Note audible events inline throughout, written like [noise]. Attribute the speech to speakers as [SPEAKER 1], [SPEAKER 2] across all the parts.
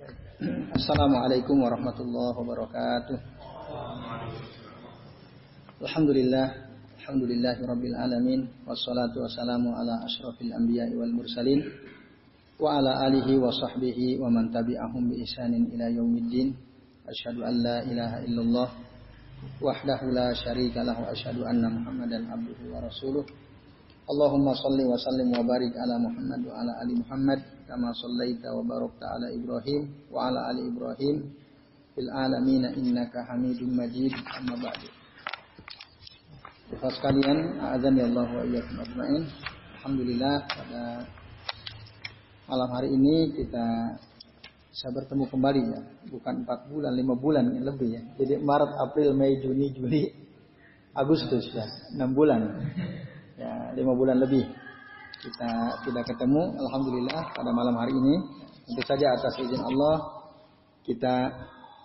[SPEAKER 1] Assalamualaikum warahmatullahi wabarakatuh. Alhamdulillah, alhamdulillah rabbil alamin wassalatu wassalamu ala asyrafil anbiya'i wal mursalin wa ala alihi wa sahbihi wa man tabi'ahum bi ihsanin ila yaumiddin. Asyhadu an la ilaha illallah wahdahu la syarika lahu asyhadu anna Muhammadan abduhu wa rasuluh. Allahumma salli wa sallim wa barik ala Muhammad wa ala ali Muhammad wa barakta ala Ibrahim wa ala ali Ibrahim fil alamin innaka Hamidum Majid amma ba'du. Bapak sekalian, azan ya Allah wa iyyakum ajmain. Alhamdulillah pada malam hari ini kita bisa bertemu kembali ya, bukan 4 bulan, 5 bulan lebih ya. Jadi Maret, April, Mei, Juni, Juli, Agustus ya, 6 bulan ya lima bulan lebih kita tidak ketemu alhamdulillah pada malam hari ini. Tentu saja atas izin Allah kita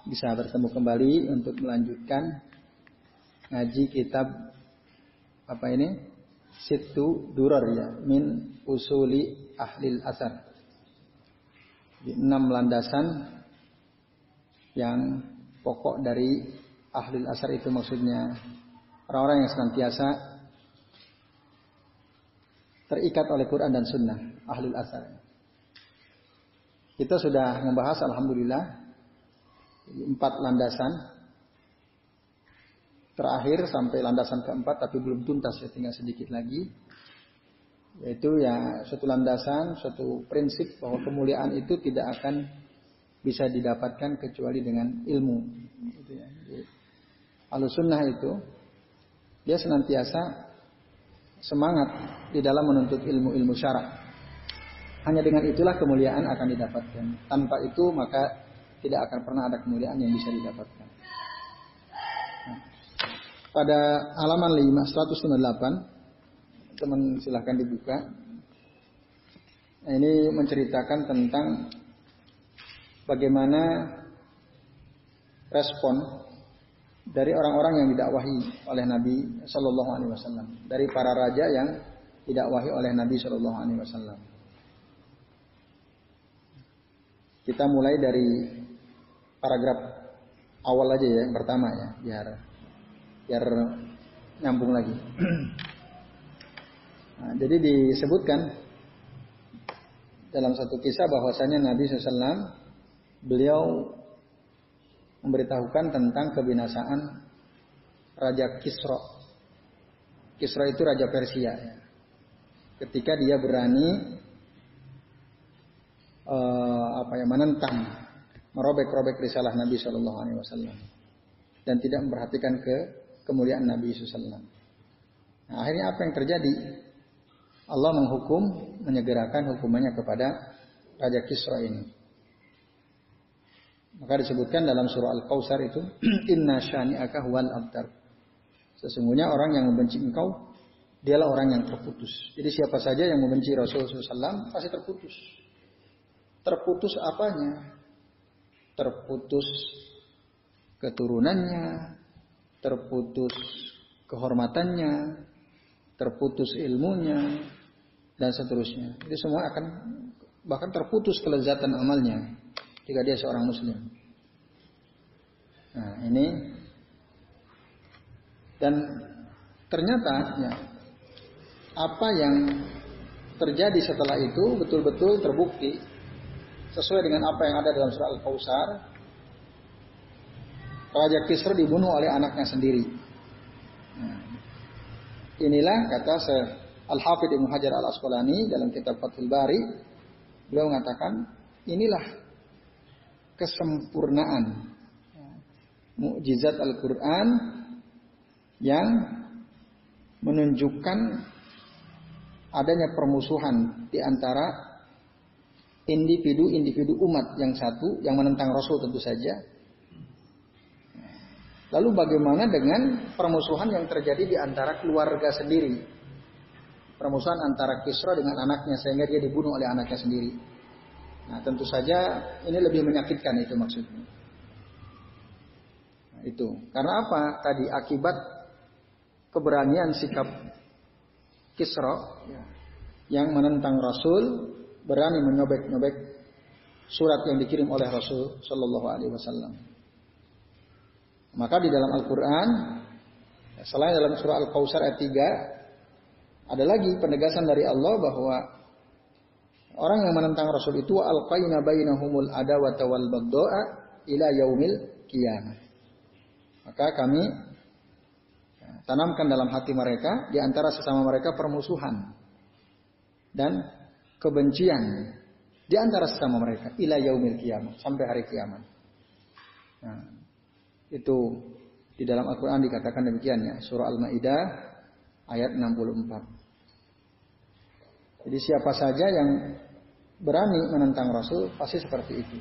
[SPEAKER 1] bisa bertemu kembali untuk melanjutkan ngaji kitab apa ini? Situ duror ya min usuli ahlil asar. Di enam landasan yang pokok dari ahlil asar itu maksudnya orang-orang yang senantiasa terikat oleh Quran dan Sunnah ahlul asar. Kita sudah membahas alhamdulillah empat landasan terakhir sampai landasan keempat tapi belum tuntas ya tinggal sedikit lagi yaitu ya suatu landasan suatu prinsip bahwa kemuliaan itu tidak akan bisa didapatkan kecuali dengan ilmu gitu ya. sunnah itu dia senantiasa semangat di dalam menuntut ilmu-ilmu syarak. Hanya dengan itulah kemuliaan akan didapatkan. Tanpa itu maka tidak akan pernah ada kemuliaan yang bisa didapatkan. Nah, pada halaman 5 198 teman silahkan dibuka. Nah, ini menceritakan tentang bagaimana respon dari orang-orang yang didakwahi oleh Nabi Shallallahu Alaihi Wasallam, dari para raja yang didakwahi oleh Nabi Shallallahu Alaihi Wasallam. Kita mulai dari paragraf awal aja ya, yang pertama ya, biar biar nyambung lagi. [clears throat] Nah, jadi disebutkan dalam satu kisah bahwasanya Nabi SAW beliau memberitahukan tentang kebinasaan Raja Kisra. Kisra itu Raja Persia. Ketika dia berani uh, apa ya menentang, merobek-robek risalah Nabi Shallallahu Alaihi Wasallam dan tidak memperhatikan ke kemuliaan Nabi SAW. Nah, akhirnya apa yang terjadi? Allah menghukum, menyegerakan hukumannya kepada Raja Kisra ini. Maka disebutkan dalam surah Al-Kausar itu, [clears throat] Inna syani'aka huwal abtar. Sesungguhnya orang yang membenci engkau, dialah orang yang terputus. Jadi siapa saja yang membenci Rasulullah SAW, pasti terputus. Terputus apanya? Terputus keturunannya, terputus kehormatannya, terputus ilmunya, dan seterusnya. Jadi semua akan bahkan terputus kelezatan amalnya jika dia seorang muslim. Nah, ini dan ternyata ya apa yang terjadi setelah itu betul-betul terbukti sesuai dengan apa yang ada dalam surah Al-Kausar. Raja Kisra dibunuh oleh anaknya sendiri. Nah, inilah kata Al-Hafidh Ibnu Hajar Al-Asqalani dalam kitab Fathul Bari, beliau mengatakan, inilah kesempurnaan mukjizat Al-Quran yang menunjukkan adanya permusuhan di antara individu-individu umat yang satu yang menentang Rasul tentu saja. Lalu bagaimana dengan permusuhan yang terjadi di antara keluarga sendiri? Permusuhan antara Kisra dengan anaknya sehingga dia dibunuh oleh anaknya sendiri. Nah, tentu saja ini lebih menyakitkan itu maksudnya. Nah, itu. Karena apa? Tadi akibat keberanian sikap Kisra ya, yang menentang Rasul, berani menyobek-nyobek surat yang dikirim oleh Rasul Shallallahu Alaihi Wasallam. Maka di dalam Al-Quran, selain dalam surah Al-Kausar ayat 3, ada lagi penegasan dari Allah bahwa orang yang menentang Rasul itu al-qaina bainahumul adawata wal bagdoa ila yaumil kiamah. Maka kami tanamkan dalam hati mereka di antara sesama mereka permusuhan dan kebencian di antara sesama mereka ila yaumil kiamah sampai hari kiamat. Nah, itu di dalam Al-Qur'an dikatakan demikian ya, surah Al-Maidah ayat 64. Jadi siapa saja yang berani menentang Rasul pasti seperti itu.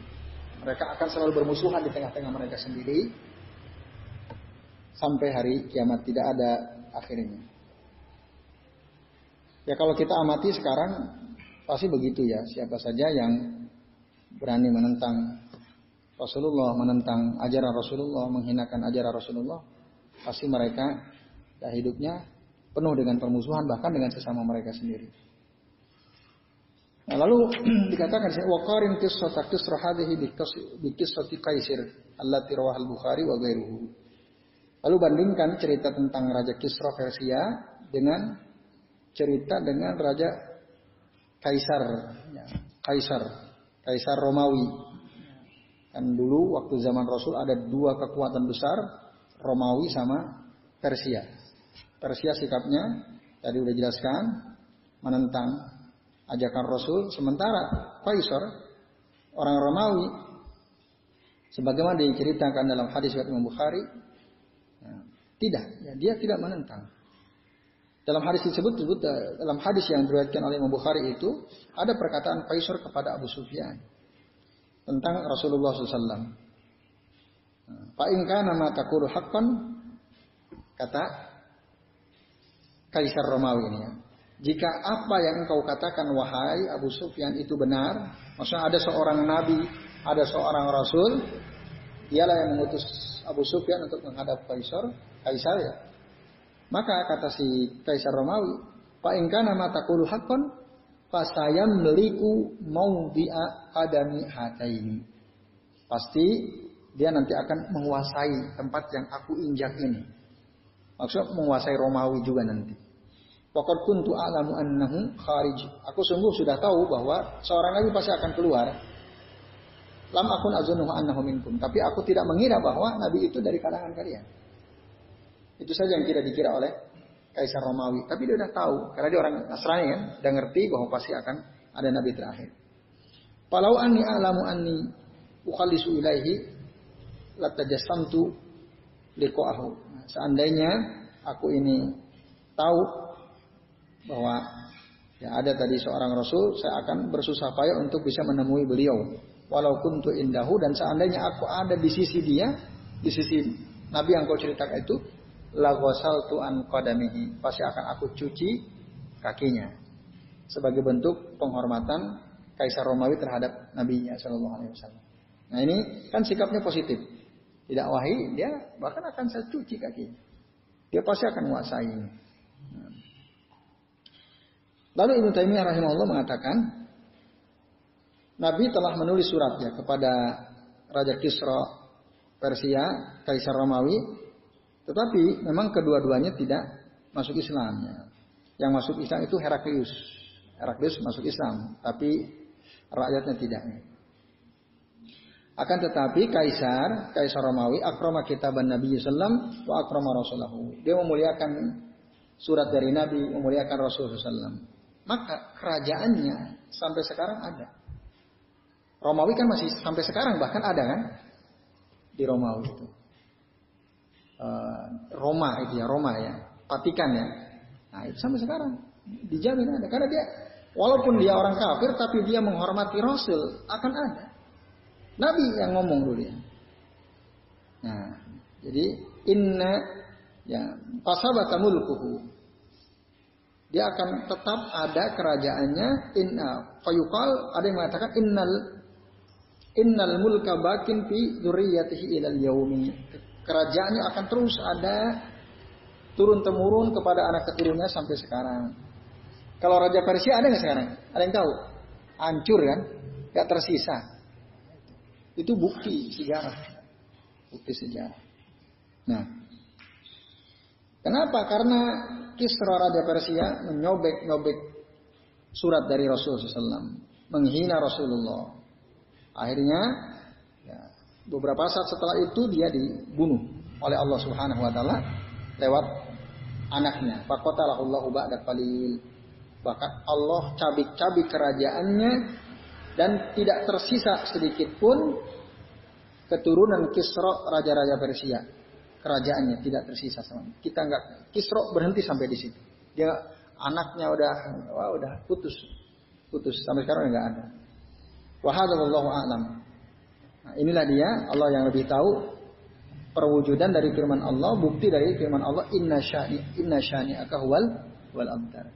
[SPEAKER 1] Mereka akan selalu bermusuhan di tengah-tengah mereka sendiri sampai hari kiamat tidak ada akhirnya. Ya kalau kita amati sekarang pasti begitu ya. Siapa saja yang berani menentang Rasulullah, menentang ajaran Rasulullah, menghinakan ajaran Rasulullah, pasti mereka ya, hidupnya penuh dengan permusuhan bahkan dengan sesama mereka sendiri. Nah, lalu [clears throat] dikatakan waqarin qissata qisra hadhihi bi qissati Kaisir allati rawahal Bukhari wa ghairuhu. Lalu bandingkan cerita tentang Raja Kisra Persia dengan cerita dengan Raja Kaisar, ya, Kaisar, Kaisar Romawi. Kan dulu waktu zaman Rasul ada dua kekuatan besar, Romawi sama Persia. Persia sikapnya tadi udah jelaskan menentang ajakan Rasul, sementara Kaisar orang Romawi sebagaimana diceritakan dalam hadis Imam Bukhari ya, tidak, ya, dia tidak menentang. Dalam hadis disebut, disebut eh, dalam hadis yang diriwayatkan oleh Imam Bukhari itu ada perkataan Kaisar kepada Abu Sufyan tentang Rasulullah SAW. Pak Inka nama takuru hakon kata Kaisar Romawi ini ya. Jika apa yang engkau katakan wahai Abu Sufyan itu benar, maksudnya ada seorang nabi, ada seorang rasul, dialah yang mengutus Abu Sufyan untuk menghadap Kaisar, Kaisar ya. Maka kata si Kaisar Romawi, Pak Ingka nama takulu hakon, pasayam meliku mau dia adami ini. Pasti dia nanti akan menguasai tempat yang aku injak ini. Maksudnya menguasai Romawi juga nanti. Pokok kuntu alamu annahu kharij. Aku sungguh sudah tahu bahwa seorang nabi pasti akan keluar. Lam akun azunuhu annahu minkum. Tapi aku tidak mengira bahwa nabi itu dari kalangan kalian. Itu saja yang tidak dikira oleh Kaisar Romawi. Tapi dia udah tahu, karena dia orang Nasrani kan, udah ngerti bahwa pasti akan ada nabi terakhir. Falau anni a'lamu anni ukhalisu ilaihi latajassamtu liqa'ahu. Nah, seandainya aku ini tahu bahwa ya ada tadi seorang rasul, saya akan bersusah payah untuk bisa menemui beliau. Walaupun untuk indahu dan seandainya aku ada di sisi dia, di sisi Nabi yang kau ceritakan itu, lagosal tuan kodamihi pasti akan aku cuci kakinya sebagai bentuk penghormatan Kaisar Romawi terhadap Nabi Shallallahu Alaihi Wasallam. Nah ini kan sikapnya positif, tidak wahai dia bahkan akan saya cuci kaki. Dia pasti akan menguasai. Nah. Lalu Ibnu Taimiyah rahimahullah mengatakan Nabi telah menulis suratnya kepada Raja Kisra Persia, Kaisar Romawi tetapi memang kedua-duanya tidak masuk Islam. Ya. Yang masuk Islam itu Heraklius. Heraklius masuk Islam, tapi rakyatnya tidak. Akan tetapi Kaisar, Kaisar Romawi, akroma kitaban Nabi Sallam wa akroma Rasulahu. Dia memuliakan surat dari Nabi, memuliakan Rasulullah Sallam. Maka kerajaannya sampai sekarang ada. Romawi kan masih sampai sekarang bahkan ada kan? Di Romawi itu. Eh, Roma itu ya Roma ya. Vatikan ya. Nah itu sampai sekarang. Dijamin ada. Karena dia walaupun dia orang kafir tapi dia menghormati Rasul akan ada. Nabi yang ngomong dulu ya. Nah jadi inna ya pasabata mulkuhu dia akan tetap ada kerajaannya fayuqal ada yang mengatakan innal innal mulka bakin fi dzurriyyatihi ilal yaumi kerajaannya akan terus ada turun temurun kepada anak keturunannya sampai sekarang. Kalau Raja Persia ada nggak sekarang? Ada yang tahu? Hancur kan? Gak tersisa. Itu bukti sejarah. Bukti sejarah. Nah, kenapa? Karena Kisra Raja Persia menyobek-nyobek surat dari Rasulullah SAW, menghina Rasulullah. Akhirnya, ya, beberapa saat setelah itu dia dibunuh oleh Allah Subhanahu Wa Taala lewat anaknya. Fakotalahullahu ba'da qalil. Bahkan Allah cabik-cabik kerajaannya dan tidak tersisa sedikit pun keturunan Kisra raja-raja Persia. Kerajaannya tidak tersisa sama. Kita nggak Kisra berhenti sampai di situ. Dia anaknya udah wah udah putus. Putus sampai sekarang nggak ada. Wahadallahu a'lam. Nah, inilah dia Allah yang lebih tahu perwujudan dari firman Allah, bukti dari firman Allah inna syani inna syani akahwal wal abtar.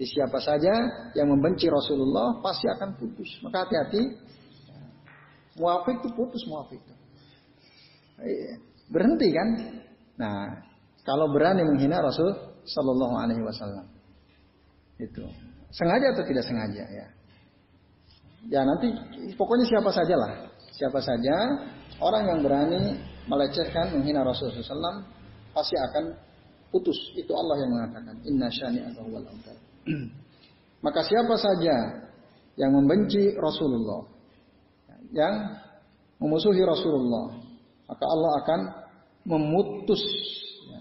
[SPEAKER 1] Jadi siapa saja yang membenci Rasulullah pasti akan putus. Maka hati-hati. Muafik itu putus muafik itu. Berhenti kan? Nah, kalau berani menghina Rasul Sallallahu Alaihi Wasallam itu sengaja atau tidak sengaja ya. Ya nanti pokoknya siapa saja lah, siapa saja orang yang berani melecehkan, menghina Rasulullah SAW, pasti akan putus. Itu Allah yang mengatakan, Inna syani wal [clears throat] Maka siapa saja yang membenci Rasulullah, yang memusuhi Rasulullah, maka Allah akan memutus ya,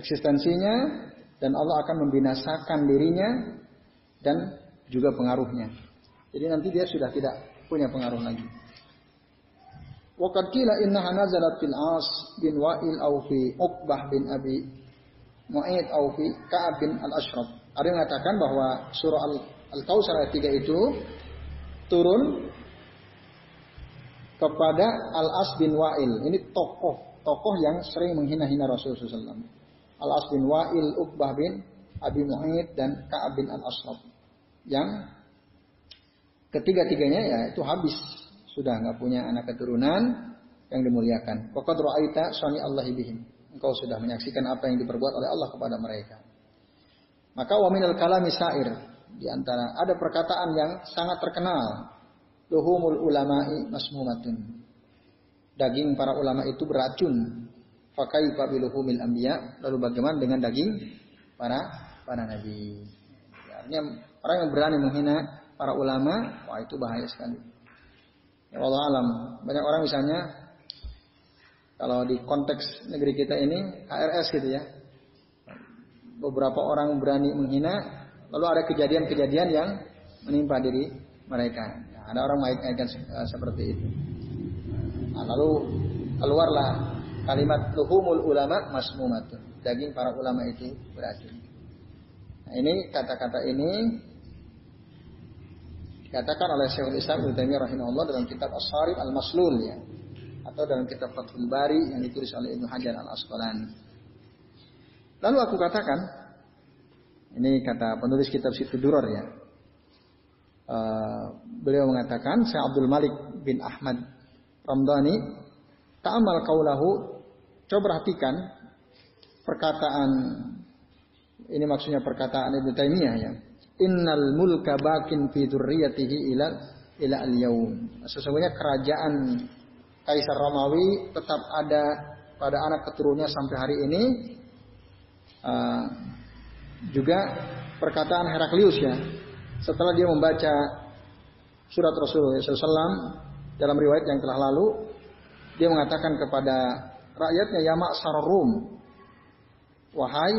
[SPEAKER 1] eksistensinya dan Allah akan membinasakan dirinya dan juga pengaruhnya. Jadi nanti dia sudah tidak punya pengaruh lagi. Waqad qila innaha nazalat fil As bin Wa'il au Uqbah bin Abi Mu'aid au Ka'ab bin Al-Ashraf. Ada yang mengatakan bahwa surah Al-Kautsar ayat 3 itu turun kepada Al-As bin Wa'il. Ini tokoh tokoh yang sering menghina-hina Rasulullah SAW. Al-As bin Wa'il, Uqbah bin Abi Mu'aid dan Ka'ab bin Al-Ashraf. Yang ketiga-tiganya ya itu habis sudah nggak punya anak keturunan yang dimuliakan. Waqad ra'aita sani Allah bihim. Engkau sudah menyaksikan apa yang diperbuat oleh Allah kepada mereka. Maka wa minal kalami sa'ir di antara ada perkataan yang sangat terkenal. Luhumul ulama'i masmumatun. Daging para ulama itu beracun. Fakaifa biluhumil anbiya. Lalu bagaimana dengan daging para para nabi? Artinya orang yang berani menghina para ulama, wah itu bahaya sekali. Ya Allah alam. Banyak orang misalnya kalau di konteks negeri kita ini HRS gitu ya. Beberapa orang berani menghina, lalu ada kejadian-kejadian yang menimpa diri mereka. Ada orang mengaitkan uh, seperti itu. Nah, lalu keluarlah kalimat luhumul ulama masmumatun. Daging para ulama itu beracun. Nah, ini kata-kata ini Dikatakan oleh Syekhul Islam Ibnu Taimiyah rahimahullah dalam kitab As-Sarif Al-Maslul ya atau dalam kitab Fathul Bari yang ditulis oleh Ibnu Hajar Al-Asqalani. Lalu aku katakan ini kata penulis kitab Situ Duror ya. Uh, beliau mengatakan Syekh Abdul Malik bin Ahmad Ramdhani ta'amal kaulahu coba perhatikan perkataan ini maksudnya perkataan Ibnu Taimiyah ya innal mulka bakin fi dzurriyyatihi ila ila al-yaum. Sesungguhnya kerajaan Kaisar Romawi tetap ada pada anak keturunannya sampai hari ini. Uh, juga perkataan Heraklius ya. Setelah dia membaca surat Rasulullah SAW dalam riwayat yang telah lalu, dia mengatakan kepada rakyatnya ya maksar Rum, wahai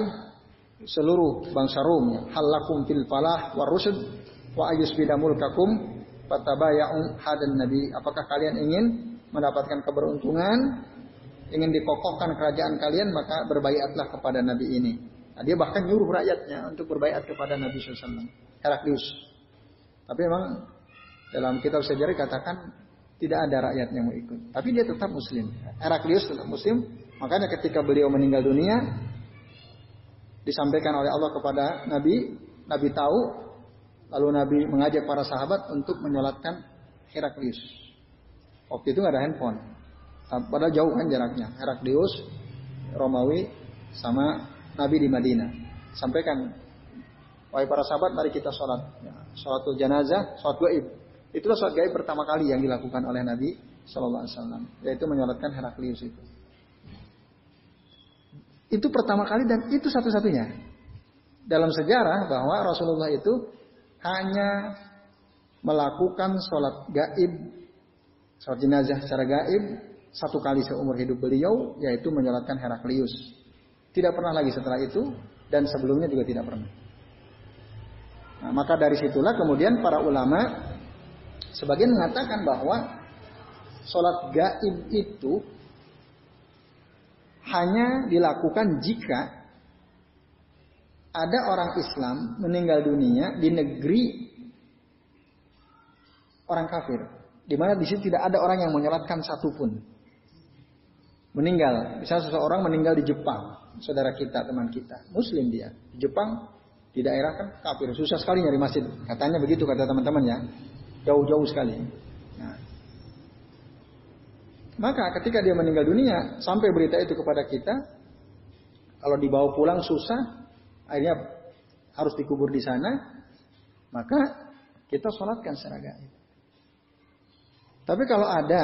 [SPEAKER 1] seluruh bangsa ya. halakum fil falah war rusyd wa ayusbida mulkakum fatabaya'u hadan nabi apakah kalian ingin mendapatkan keberuntungan ingin dikokohkan kerajaan kalian maka berbaiatlah kepada nabi ini nah, dia bahkan nyuruh rakyatnya untuk berbaiat kepada nabi SAW Heraklius tapi memang dalam kitab sejarah katakan tidak ada rakyat yang mau ikut tapi dia tetap muslim Heraklius tetap muslim makanya ketika beliau meninggal dunia disampaikan oleh Allah kepada Nabi, Nabi tahu, lalu Nabi mengajak para sahabat untuk menyolatkan Heraklius. Waktu itu nggak ada handphone, padahal jauh kan jaraknya. Heraklius, Romawi, sama Nabi di Madinah. Sampaikan, wahai para sahabat, mari kita sholat. Ya, sholatul jenazah, sholat gaib. Itulah sholat gaib pertama kali yang dilakukan oleh Nabi Wasallam, yaitu menyolatkan Heraklius itu. Itu pertama kali dan itu satu-satunya dalam sejarah bahwa Rasulullah itu hanya melakukan sholat gaib, sholat jenazah secara gaib satu kali seumur hidup beliau, yaitu menyolatkan Heraklius. Tidak pernah lagi setelah itu dan sebelumnya juga tidak pernah. Nah, maka dari situlah kemudian para ulama sebagian mengatakan bahwa sholat gaib itu hanya dilakukan jika ada orang Islam meninggal dunia di negeri orang kafir, di mana di situ tidak ada orang yang menyolatkan satupun. Meninggal, misalnya seseorang meninggal di Jepang, saudara kita, teman kita, Muslim dia, di Jepang, di daerah kan kafir, susah sekali nyari masjid. Katanya begitu kata teman-teman ya, jauh-jauh sekali. Nah. Maka ketika dia meninggal dunia, sampai berita itu kepada kita, kalau dibawa pulang susah, akhirnya harus dikubur di sana, maka kita sholatkan secara. Tapi kalau ada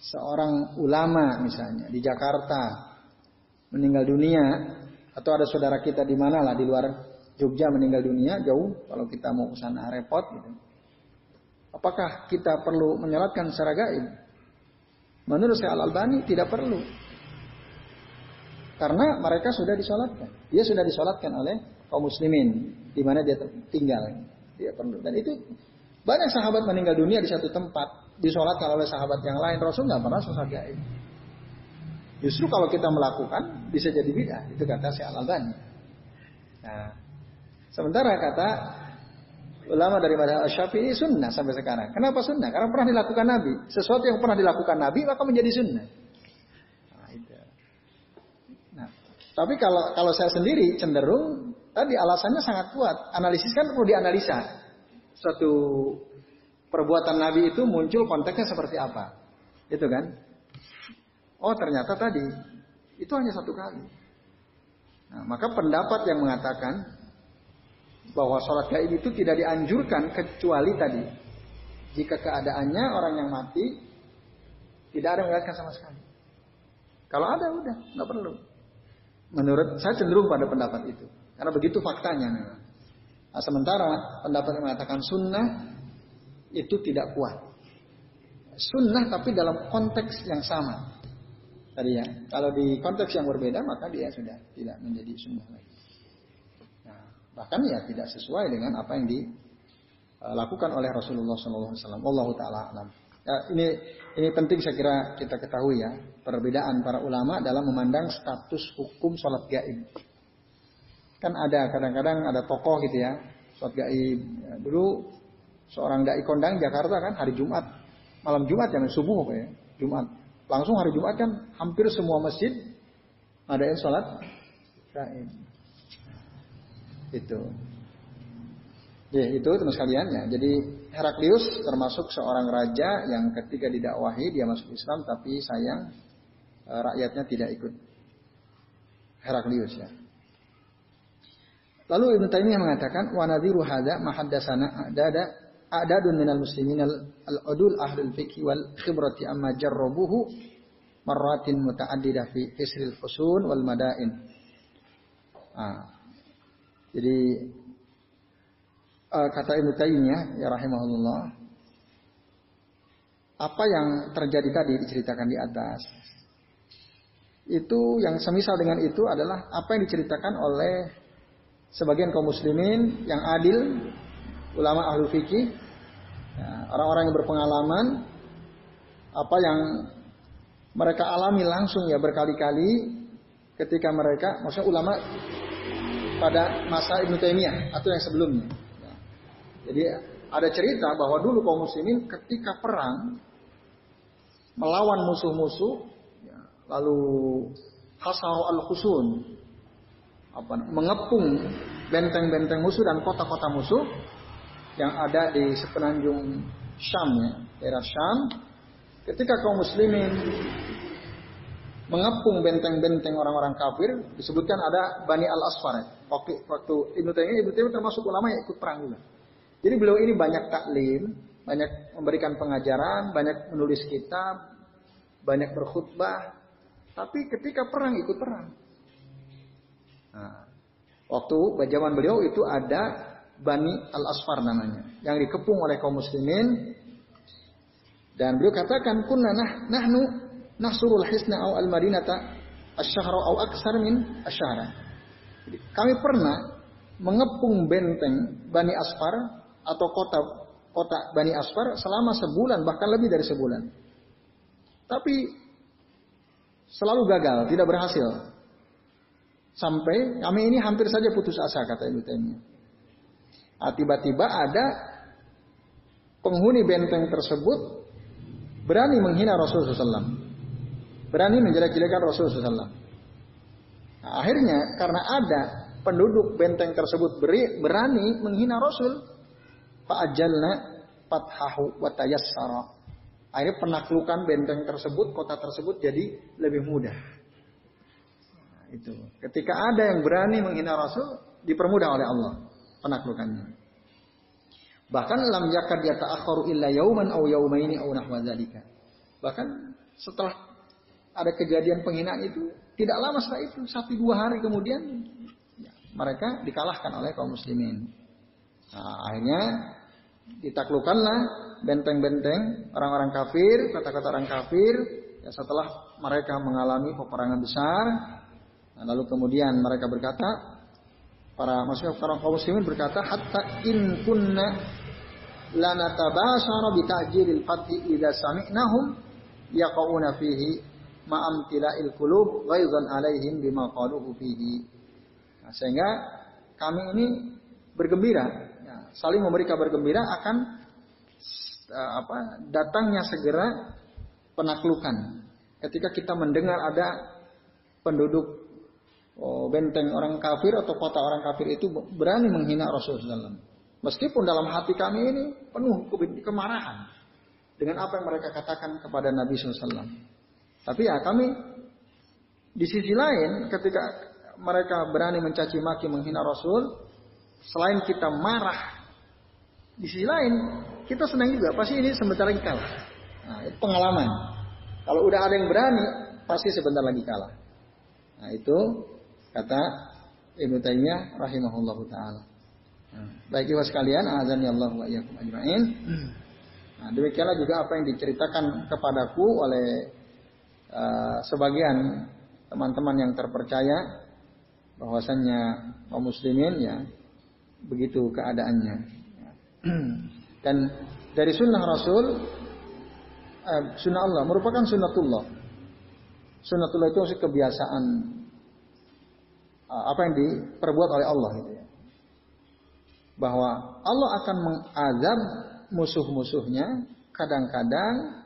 [SPEAKER 1] seorang ulama misalnya di Jakarta meninggal dunia atau ada saudara kita di mana lah di luar Jogja meninggal dunia jauh kalau kita mau ke sana repot gitu. Apakah kita perlu menyolatkan secara gaib? Menurut saya Al Albani tidak perlu. Karena mereka sudah disolatkan. Dia sudah disolatkan oleh kaum muslimin di mana dia tinggal. Dia perlu. Dan itu banyak sahabat meninggal dunia di satu tempat, disolatkan oleh sahabat yang lain. Rasul nggak pernah sholat gaib. Justru kalau kita melakukan bisa jadi bid'ah. Itu kata si Al Albani. Nah, sementara kata ulama dari madhab Syafi'i sunnah sampai sekarang. Kenapa sunnah? Karena pernah dilakukan Nabi. Sesuatu yang pernah dilakukan Nabi maka menjadi sunnah. Nah, itu. Nah, tapi kalau kalau saya sendiri cenderung tadi alasannya sangat kuat. Analisis kan perlu dianalisa suatu perbuatan Nabi itu muncul konteksnya seperti apa. Itu kan? Oh ternyata tadi itu hanya satu kali. Nah, maka pendapat yang mengatakan bahwa sholat gaib itu tidak dianjurkan kecuali tadi jika keadaannya orang yang mati tidak ada melihatkan sama sekali. Kalau ada udah nggak perlu. Menurut saya cenderung pada pendapat itu karena begitu faktanya. Nah, sementara pendapat yang mengatakan sunnah itu tidak kuat. Sunnah tapi dalam konteks yang sama. Tadi ya, kalau di konteks yang berbeda maka dia sudah tidak menjadi sunnah lagi. Bahkan ya tidak sesuai dengan apa yang dilakukan oleh Rasulullah SAW. Allah taala alam. Ya, ini ini penting saya kira kita ketahui ya perbedaan para ulama dalam memandang status hukum sholat gaib. Kan ada kadang-kadang ada tokoh gitu ya, sholat gaib. Ya, dulu seorang dai kondang Jakarta kan hari Jumat, malam Jumat ya subuh ya, Jumat. Langsung hari Jumat kan hampir semua masjid ada yang sholat gaib. Itu. Ya, itu teman sekalian ya. Jadi Heraklius termasuk seorang raja yang ketika didakwahi dia masuk Islam tapi sayang eh, rakyatnya tidak ikut Heraklius ya. Lalu Ibnu Taimiyah mengatakan wa nadhiru hadza ma haddatsana adada adadun minal muslimin al-udul ahlul fiqh wal khibrati amma jarrabuhu marratin mutaaddidah fi isril fusun wal madain. Ah. Jadi uh, kata Ibnu Taimiyah ya rahimahullah apa yang terjadi tadi diceritakan di atas. Itu yang semisal dengan itu adalah apa yang diceritakan oleh sebagian kaum muslimin yang adil, ulama ahlu fikih, ya, orang-orang yang berpengalaman, apa yang mereka alami langsung ya berkali-kali ketika mereka, maksudnya ulama pada masa Ibnu Taimiyah atau yang sebelumnya. Ya. Jadi ada cerita bahwa dulu kaum muslimin ketika perang melawan musuh-musuh, ya, lalu hasaru al-khusun, apa, mengepung benteng-benteng musuh dan kota-kota musuh yang ada di sepenanjung Syam ya, daerah Syam. Ketika kaum muslimin mengepung benteng-benteng orang-orang kafir, disebutkan ada Bani Al-Asfar. Ya. Waktu, waktu Ibnu Taimiyah, Ibnu Taimiyah termasuk ulama yang ikut perang juga. Jadi beliau ini banyak taklim, banyak memberikan pengajaran, banyak menulis kitab, banyak berkhutbah, tapi ketika perang ikut perang. Nah, waktu zaman beliau itu ada Bani Al-Asfar namanya, yang dikepung oleh kaum muslimin dan beliau katakan kunna nah, nahnu nahsurul hisna au al-madinata asyhara au aksar min. Kami pernah mengepung benteng Bani Asfar atau kota kota Bani Asfar selama sebulan bahkan lebih dari sebulan. Tapi selalu gagal, tidak berhasil. Sampai kami ini hampir saja putus asa kata Ibnu Taimiyah. Nah, tiba-tiba ada penghuni benteng tersebut berani menghina Rasulullah SAW. Berani menjelek-jelekan Rasulullah SAW. Nah, akhirnya karena ada penduduk benteng tersebut beri, berani menghina Rasul, fa'ajalna fathahu wa tayassara. Akhirnya penaklukan benteng tersebut, kota tersebut jadi lebih mudah. Nah, itu. Ketika ada yang berani menghina Rasul, dipermudah oleh Allah penaklukannya. Bahkan lam yakad yata'akharu illa yauman aw yaumaini aw nahwa dzalika. Bahkan setelah ada kejadian penghinaan itu tidak lama setelah itu satu dua hari kemudian ya, mereka dikalahkan oleh kaum muslimin. Nah, akhirnya ditaklukkanlah benteng-benteng orang-orang kafir, kata-kata orang kafir. Ya, setelah mereka mengalami peperangan besar, nah, lalu kemudian mereka berkata, para maksudnya para kaum muslimin berkata hatta in kunna lanatabashara bi ta'jilil fathi idza sami'nahum yaqauna fihi ma'am tila'il qulub ghaizan alaihim bima qaluhu fihi nah, sehingga kami ini bergembira ya, saling memberi kabar gembira akan uh, apa datangnya segera penaklukan ketika kita mendengar ada penduduk oh, benteng orang kafir atau kota orang kafir itu berani menghina Rasulullah SAW. Meskipun dalam hati kami ini penuh kemarahan dengan apa yang mereka katakan kepada Nabi SAW. Tapi ya kami di sisi lain ketika mereka berani mencaci maki menghina Rasul, selain kita marah, di sisi lain kita senang juga. Pasti ini sebentar lagi kalah. Nah, itu pengalaman. Kalau udah ada yang berani, pasti sebentar lagi kalah. Nah itu Kata Ibnu Taimiyah rahimahullahu taala. Nah, baik ibu sekalian, azan ya Allah wa iyyakum ajmain. Nah, demikianlah juga apa yang diceritakan kepadaku oleh uh, sebagian teman-teman yang terpercaya bahwasannya kaum muslimin ya begitu keadaannya. [clears throat] Dan dari sunnah Rasul, uh, sunnah Allah merupakan sunnatullah. Sunnatullah itu maksud kebiasaan Ah, apa yang diperbuat oleh Allah gitu ya. Bahwa Allah akan mengazab musuh-musuhnya kadang-kadang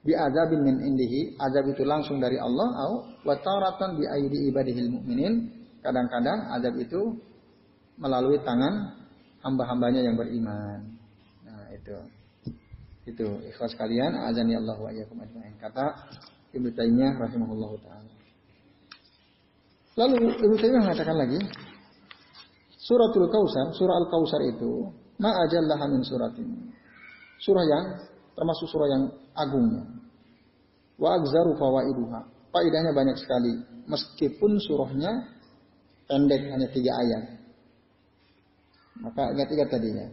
[SPEAKER 1] biazabin min indihi, azab itu langsung dari Allah au wa taratan bi aidi ibadihil mu'minin, kadang-kadang azab itu melalui tangan hamba-hambanya yang beriman. Nah, itu. Itu ikhlas kalian, azan ya Allah wa iyyakum ajmain. Kata Ibnu Taimiyah rahimahullahu taala. Lalu Ibnu Taimiyah mengatakan lagi, Suratul Kausar, surah Al-Kausar itu ma'ajallaha min suratin. Surah yang termasuk surah yang agungnya. Wa agzaru fawaiduha. Faidahnya banyak sekali. Meskipun surahnya pendek hanya tiga ayat. Maka ingat-ingat tadinya.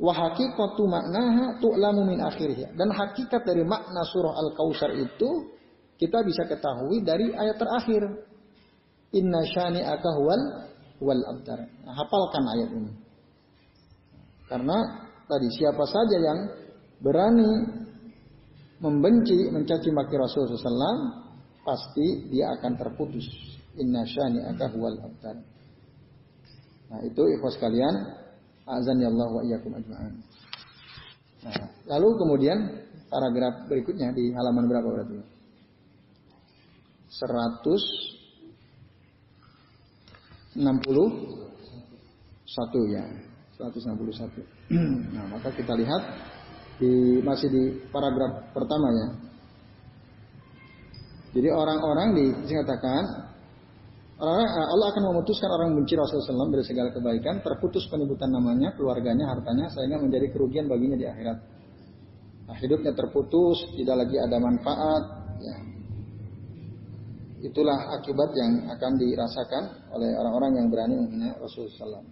[SPEAKER 1] Wa haqiqatu maknaha tu'lamu min akhirnya. Dan hakikat dari makna surah Al-Kausar itu kita bisa ketahui dari ayat terakhir Inna syani huwal wal abtar. Nah, hafalkan ayat ini. Karena tadi siapa saja yang berani membenci, mencaci maki Rasulullah SAW, pasti dia akan terputus. Inna syani huwal abtar. Nah itu ikhwas kalian, azan ya Allah wa iyyakum ajma'in. Nah, lalu kemudian paragraf berikutnya di halaman berapa berarti? 100 61 ya. 161. [clears throat] nah, maka kita lihat di masih di paragraf pertama ya. Jadi orang-orang di dikatakan orang Allah akan memutuskan orang benci Rasulullah SAW dari segala kebaikan, terputus penyebutan namanya, keluarganya, hartanya, sehingga menjadi kerugian baginya di akhirat. Nah, hidupnya terputus, tidak lagi ada manfaat. Ya. Itulah akibat yang akan dirasakan oleh orang-orang yang berani menghina Rasulullah SAW.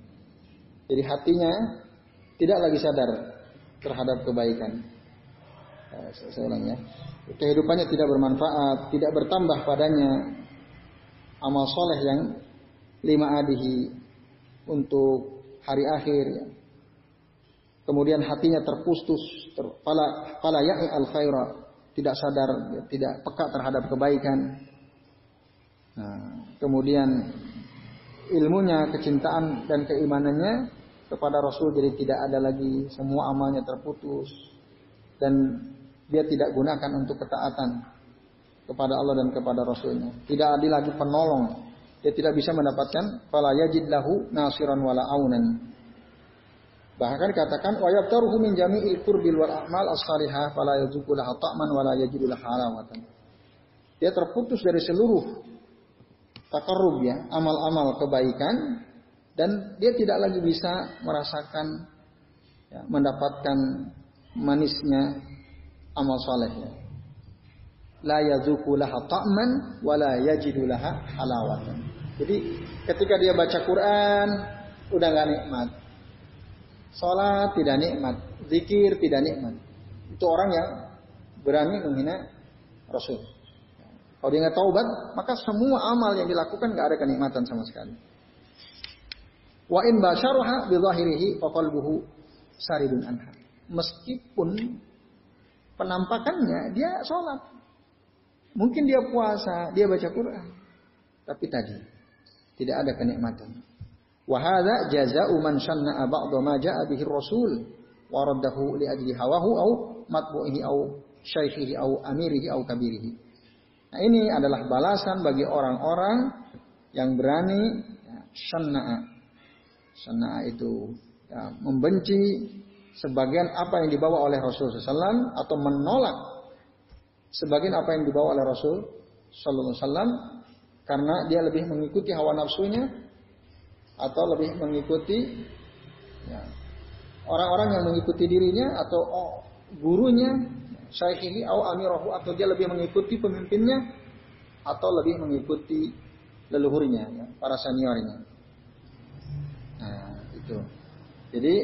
[SPEAKER 1] Jadi hatinya tidak lagi sadar terhadap kebaikan. Nah, saya ulang ya. Kehidupannya tidak bermanfaat, tidak bertambah padanya amal soleh yang lima adihi untuk hari akhir. Ya kemudian hatinya terputus, ter, pala al khaira, tidak sadar, tidak peka terhadap kebaikan. Nah, kemudian ilmunya, kecintaan dan keimanannya kepada Rasul jadi tidak ada lagi, semua amalnya terputus dan dia tidak gunakan untuk ketaatan kepada Allah dan kepada Rasulnya. Tidak ada lagi penolong. Dia tidak bisa mendapatkan fala yajid lahu nasiran wala aunan Bahkan katakan wa yabtaruhu min jami'il qurbil wal a'mal as-salihah fala yazuqu laha ta'man wala yajidu laha halawatan. Dia terputus dari seluruh takarrub ya, amal-amal kebaikan dan dia tidak lagi bisa merasakan ya, mendapatkan manisnya amal saleh ya. La yazuqu laha ta'man wala yajidu laha halawatan. Jadi ketika dia baca Quran udah gak nikmat Sholat tidak nikmat, zikir tidak nikmat. Itu orang yang berani menghina Rasul. Kalau dia nggak taubat, maka semua amal yang dilakukan nggak ada kenikmatan sama sekali. Wa in basyaruha bi zahirihi fa qalbuhu saridun anha. Meskipun penampakannya dia sholat. Mungkin dia puasa, dia baca Quran. Tapi tadi tidak ada kenikmatan. Wahada jaza'u man shanna'a ba'da ma ja'a bihi rasul wa raddahu li ajli hawahu au matbu'ihi au syaikhihi au amirihi au kabirihi. Nah ini adalah balasan bagi orang-orang yang berani ya. Shanna'a itu ya, membenci sebagian apa yang dibawa oleh Rasul SAW atau menolak sebagian apa yang dibawa oleh Rasul SAW karena dia lebih mengikuti hawa nafsunya atau lebih mengikuti ya, orang-orang yang mengikuti dirinya atau oh, gurunya syaihihi atau amirahu atau dia lebih mengikuti pemimpinnya atau lebih mengikuti leluhurnya ya, para seniornya. Nah, itu. Jadi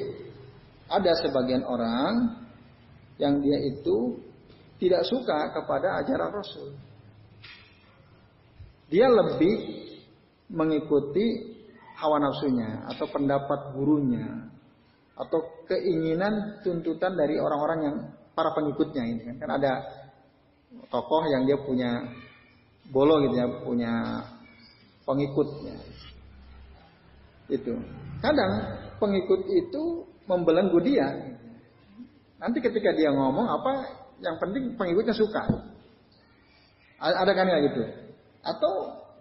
[SPEAKER 1] ada sebagian orang yang dia itu tidak suka kepada ajaran Rasul. Dia lebih mengikuti hawa nafsunya atau pendapat gurunya atau keinginan tuntutan dari orang-orang yang para pengikutnya ini kan. kan ada tokoh yang dia punya bolo gitu ya punya pengikutnya itu. Kadang pengikut itu membelenggu dia. Nanti ketika dia ngomong apa yang penting pengikutnya suka? Ada kan ya gitu? Atau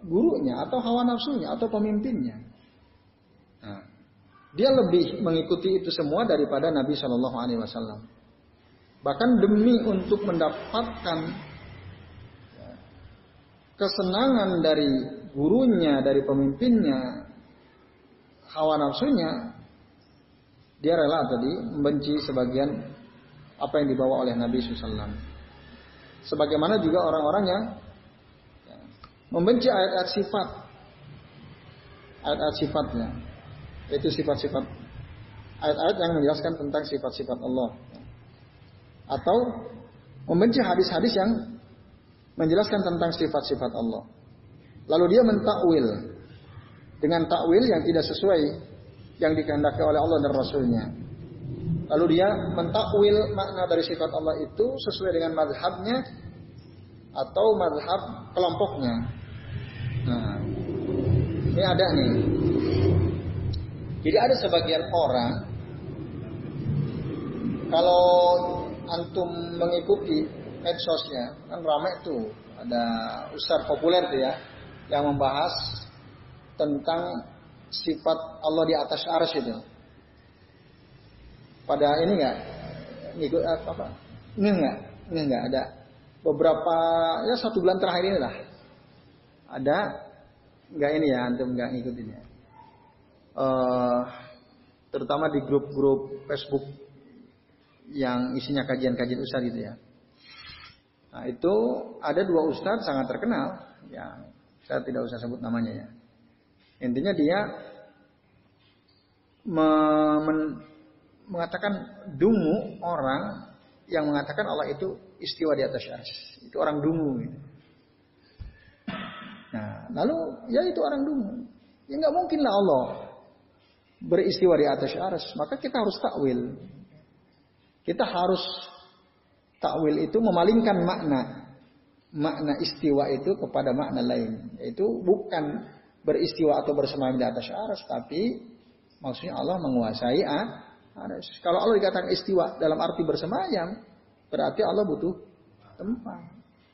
[SPEAKER 1] gurunya atau hawa nafsunya atau pemimpinnya? Nah, dia lebih mengikuti itu semua daripada Nabi Shallallahu Alaihi Wasallam. Bahkan demi untuk mendapatkan kesenangan dari gurunya, dari pemimpinnya, hawa nafsunya, dia rela tadi membenci sebagian apa yang dibawa oleh Nabi SAW. Sebagaimana juga orang-orang yang membenci ayat-ayat sifat, ayat-ayat sifatnya. Itu sifat-sifat ayat-ayat yang menjelaskan tentang sifat-sifat Allah. Atau membenci hadis-hadis yang menjelaskan tentang sifat-sifat Allah. Lalu dia mentakwil dengan takwil yang tidak sesuai yang dikehendaki oleh Allah dan Rasulnya. Lalu dia mentakwil makna dari sifat Allah itu sesuai dengan madhabnya atau madhab kelompoknya. Nah, ini ada nih jadi ada sebagian orang kalau antum mengikuti medsosnya kan ramai tuh ada ustaz populer tuh ya yang membahas tentang sifat Allah di atas ars itu. Pada ini enggak ngikut apa, apa? Ini enggak, ini enggak ada beberapa ya satu bulan terakhir ini lah ada enggak ini ya antum enggak ngikutin ya uh, terutama di grup-grup Facebook yang isinya kajian-kajian ustadz gitu ya. Nah itu ada dua ustadz sangat terkenal, ya saya tidak usah sebut namanya ya. Intinya dia me men mengatakan dungu orang yang mengatakan Allah itu istiwa di atas arsy. Itu orang dungu. Gitu. Nah, lalu ya itu orang dungu. Ya nggak mungkin lah Allah beristiwa di atas arsy. Maka kita harus takwil. Kita harus takwil itu memalingkan makna makna istiwa itu kepada makna lain. Yaitu bukan beristiwa atau bersemayam di atas arsy, tapi maksudnya Allah menguasai arsy. Kalau Allah dikatakan istiwa dalam arti bersemayam, berarti Allah butuh tempat.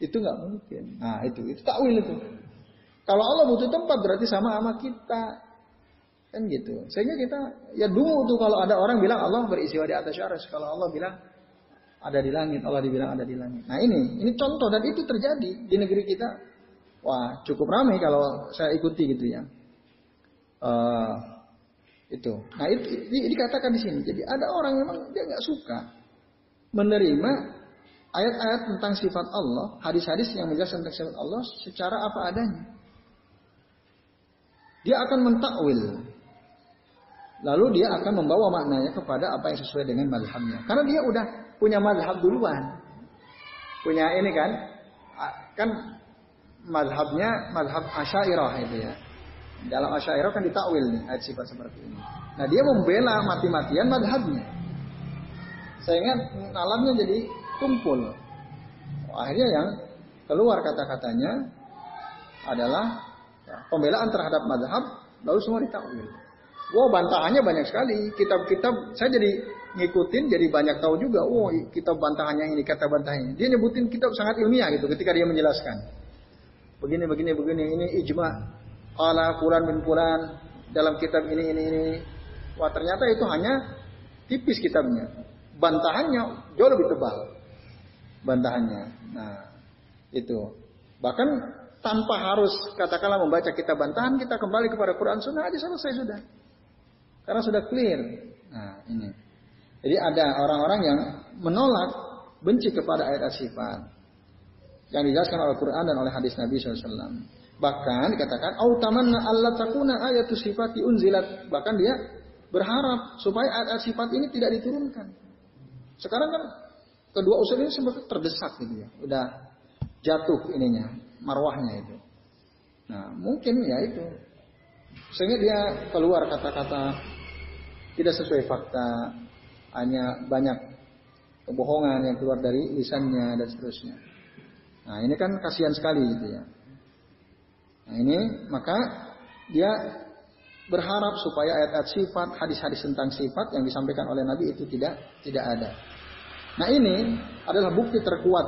[SPEAKER 1] Itu nggak mungkin. Nah itu itu takwil itu. Kalau Allah butuh tempat berarti sama sama kita. Kan gitu. Sehingga kita ya dulu tuh kalau ada orang bilang Allah beristiwa di atas aras. Kalau Allah bilang ada di langit, Allah dibilang ada di langit. Nah ini, ini contoh dan itu terjadi di negeri kita. Wah cukup ramai kalau saya ikuti gitu ya. Uh, itu. Nah itu, ini dikatakan di sini. Jadi ada orang memang dia nggak suka menerima ayat-ayat tentang sifat Allah, hadis-hadis yang menjelaskan tentang sifat Allah secara apa adanya. Dia akan mentakwil. Lalu dia akan membawa maknanya kepada apa yang sesuai dengan madhabnya. Karena dia udah punya madhab duluan. Punya ini kan, kan madhabnya madhab asyairah itu ya. Dalam asyairah kan ditakwil nih ayat sifat seperti ini. Nah dia membela mati-matian madhabnya. Sehingga alamnya jadi tumpul. Akhirnya yang keluar kata-katanya adalah ya, pembelaan terhadap madhab lalu semua ditakwil. Wow bantahannya banyak sekali. Kitab-kitab saya jadi ngikutin jadi banyak tahu juga. Oh kitab bantahannya ini kata bantahannya. Dia nyebutin kitab sangat ilmiah gitu ketika dia menjelaskan. Begini begini begini ini ijma. Ala fulan bin dalam kitab ini ini ini. Wah ternyata itu hanya tipis kitabnya. Bantahannya jauh lebih tebal. Bantahannya. Nah itu. Bahkan tanpa harus katakanlah membaca kitab bantahan kita kembali kepada Quran Sunnah aja selesai sudah. Karena sudah clear. Nah, ini. Jadi ada orang-orang yang menolak benci kepada ayat sifat yang dijelaskan oleh Quran dan oleh hadis Nabi SAW. Bahkan dikatakan, "Autamanna Allah takuna ayat sifati unzilat." Bahkan dia berharap supaya ayat sifat ini tidak diturunkan. Sekarang kan kedua usul ini sempat terdesak gitu ya. Udah jatuh ininya, marwahnya itu. Nah, mungkin ya itu. Sehingga dia keluar kata-kata tidak sesuai fakta, hanya banyak kebohongan yang keluar dari lisannya dan seterusnya. Nah ini kan kasihan sekali gitu ya. Nah ini maka dia berharap supaya ayat-ayat sifat, hadis-hadis tentang sifat yang disampaikan oleh Nabi itu tidak tidak ada. Nah ini adalah bukti terkuat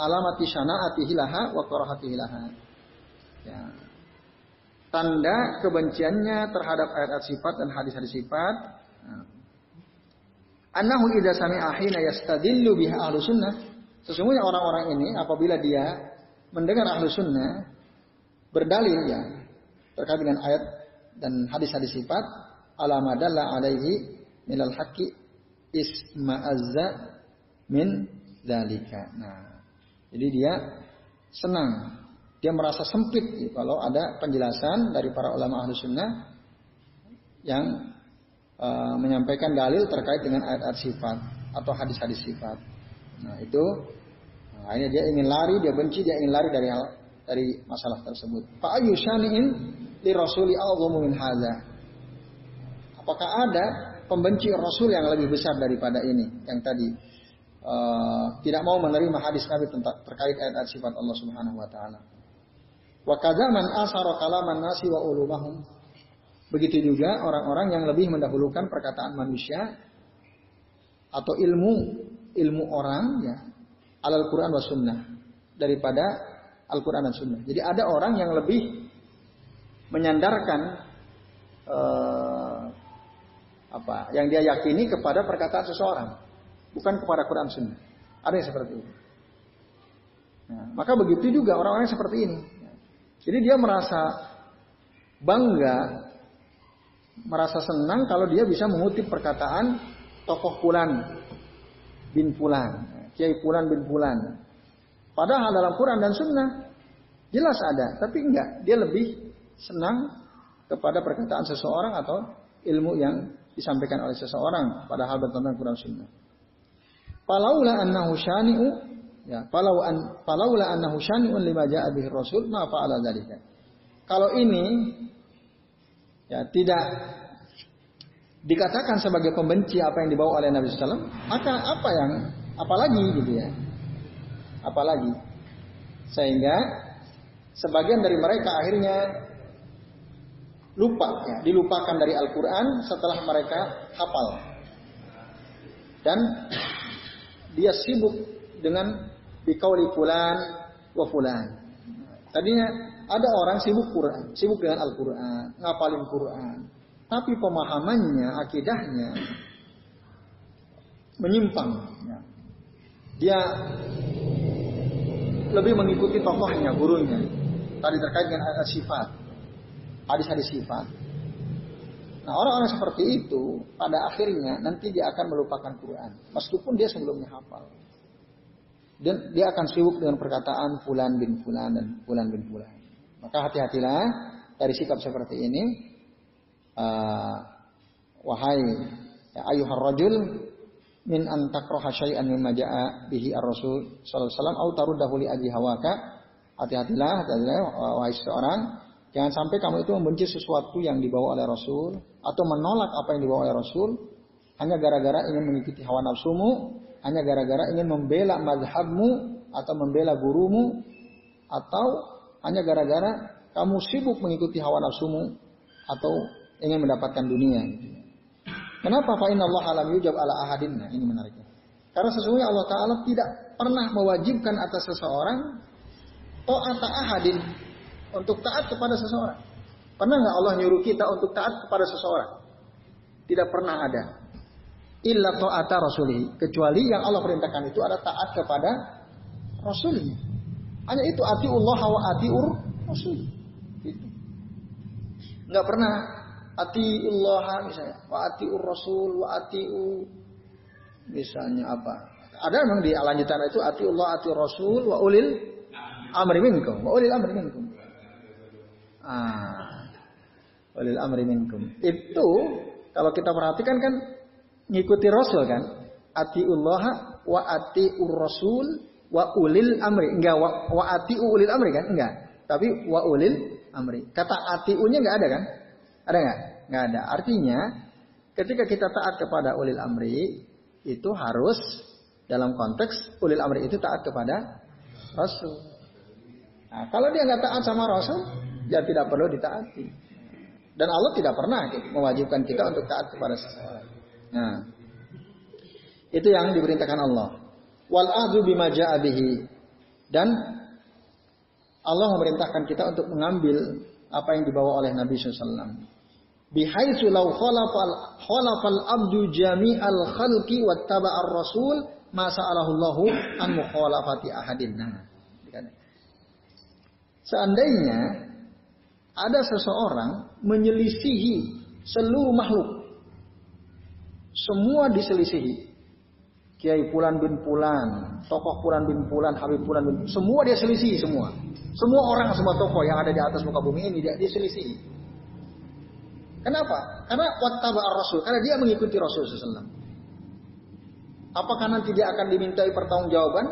[SPEAKER 1] alamati syanaati hilaha wa karahati hilaha. Ya. Tanda kebenciannya terhadap ayat-ayat sifat dan hadis-hadis sifat. Nah. Annahu idza sami'a hina yastadillu biha ahlu sunnah. Sesungguhnya orang-orang ini apabila dia mendengar ahlu sunnah berdalil ya terkait dengan ayat dan hadis-hadis sifat alamadalla alaihi minal haqqi isma'azza min dalika. Nah, jadi dia senang, dia merasa sempit ya, kalau ada penjelasan dari para ulama ahlu sunnah yang uh, menyampaikan dalil terkait dengan ayat-ayat sifat atau hadis-hadis sifat. Nah itu akhirnya dia ingin lari, dia benci, dia ingin lari dari hal, dari masalah tersebut. Pak Ayu syani'in li rasuli min hadza. Apakah ada pembenci Rasul yang lebih besar daripada ini yang tadi uh, tidak mau menerima hadis Nabi tentang terkait ayat-ayat sifat Allah Subhanahu wa taala. Wa kadzaman asara kalaman nasi wa ulumahum Begitu juga orang-orang yang lebih mendahulukan perkataan manusia atau ilmu ilmu orang ya al Quran wa sunnah daripada Al Quran dan Sunnah. Jadi ada orang yang lebih menyandarkan uh, apa yang dia yakini kepada perkataan seseorang, bukan kepada Quran Sunnah. Ada yang seperti itu. Nah, maka begitu juga orang-orang seperti ini. Jadi dia merasa bangga merasa senang kalau dia bisa mengutip perkataan tokoh pulan bin Fulan, Kiai Fulan bin Fulan. Padahal dalam Quran dan Sunnah jelas ada, tapi enggak. Dia lebih senang kepada perkataan seseorang atau ilmu yang disampaikan oleh seseorang padahal bertentangan Quran Sunnah. Falaula annahu syani'u ya, falau an falaula annahu syani'un lima ja'a Rasul ma fa'ala dzalika. Kalau ini ya tidak dikatakan sebagai pembenci apa yang dibawa oleh Nabi SAW, maka apa yang apalagi gitu ya? Apalagi sehingga sebagian dari mereka akhirnya lupa ya, dilupakan dari Al-Qur'an setelah mereka hafal. Dan dia sibuk dengan bikauli fulan wa fulan. Tadinya ada orang sibuk Quran, sibuk dengan Al-Qur'an, ngapalin Quran. Tapi pemahamannya, akidahnya menyimpang. Ya. Dia lebih mengikuti tokohnya, gurunya. Tadi terkait dengan sifat hadis-hadis sifat. Nah orang-orang seperti itu pada akhirnya nanti dia akan melupakan Quran. Meskipun dia sebelumnya hafal. Dan dia akan sibuk dengan perkataan fulan bin fulan dan fulan bin fulan. Maka hati-hatilah dari sikap seperti ini. Uh, wahai ya ayuhar rajul min an takraha syai'an mimma ja'a bihi ar-rasul sallallahu alaihi wasallam au taruddahu li ajli hawaka. Hati-hatilah, hati-hatilah wahai seorang Jangan sampai kamu itu membenci sesuatu yang dibawa oleh Rasul atau menolak apa yang dibawa oleh Rasul hanya gara-gara ingin mengikuti hawa nafsumu, hanya gara-gara ingin membela mazhabmu atau membela gurumu atau hanya gara-gara kamu sibuk mengikuti hawa nafsumu atau ingin mendapatkan dunia. Kenapa? Fa inna Allah alam yujab ala ahadin. Nah, ini menariknya. Karena sesungguhnya Allah Ta'ala tidak pernah mewajibkan atas seseorang ta'ata ahadin untuk taat kepada seseorang. Pernah nggak Allah nyuruh kita untuk taat kepada seseorang? Tidak pernah ada. Illa ta'ata rasulih. Kecuali yang Allah perintahkan itu ada taat kepada rasulnya. Hanya itu atiullah wa atiur rasul. Itu. Nggak pernah atiullah misalnya wa atiur rasul wa atiu misalnya apa? Ada memang di lanjutan itu atiullah atiur rasul wa ulil amri minkum wa ulil amri minkum. Ah. Walil amri minkum. Itu kalau kita perhatikan kan ngikuti Rasul kan. Atiullah wa atiur Rasul wa ulil amri. Enggak wa, wa atiu ulil amri kan? Enggak. Tapi wa ulil amri. Kata atiunya enggak ada kan? Ada enggak? Enggak ada. Artinya ketika kita taat kepada ulil amri itu harus dalam konteks ulil amri itu taat kepada Rasul. Nah, kalau dia nggak taat sama Rasul, ya tidak perlu ditaati. Dan Allah tidak pernah mewajibkan kita untuk taat kepada seseorang. Nah, itu yang diperintahkan Allah. Wal bima. Dan Allah memerintahkan kita untuk mengambil apa yang dibawa oleh Nabi SAW. Bihaitsu law khalafal khalafal abdu jami'al khalqi wattaba'ar rasul ma sa'alahu an mukhalafati ahadin. Nah, seandainya ada seseorang menyelisihi seluruh makhluk. Semua diselisihi. Kiai Pulan bin Pulan, tokoh Pulan bin Pulan, Habib Pulan bin semua dia selisihi semua. Semua orang, semua tokoh yang ada di atas muka bumi ini dia, dia selisihi. Kenapa? Karena wattaba rasul karena dia mengikuti Rasul SAW. Apakah nanti dia akan dimintai pertanggungjawaban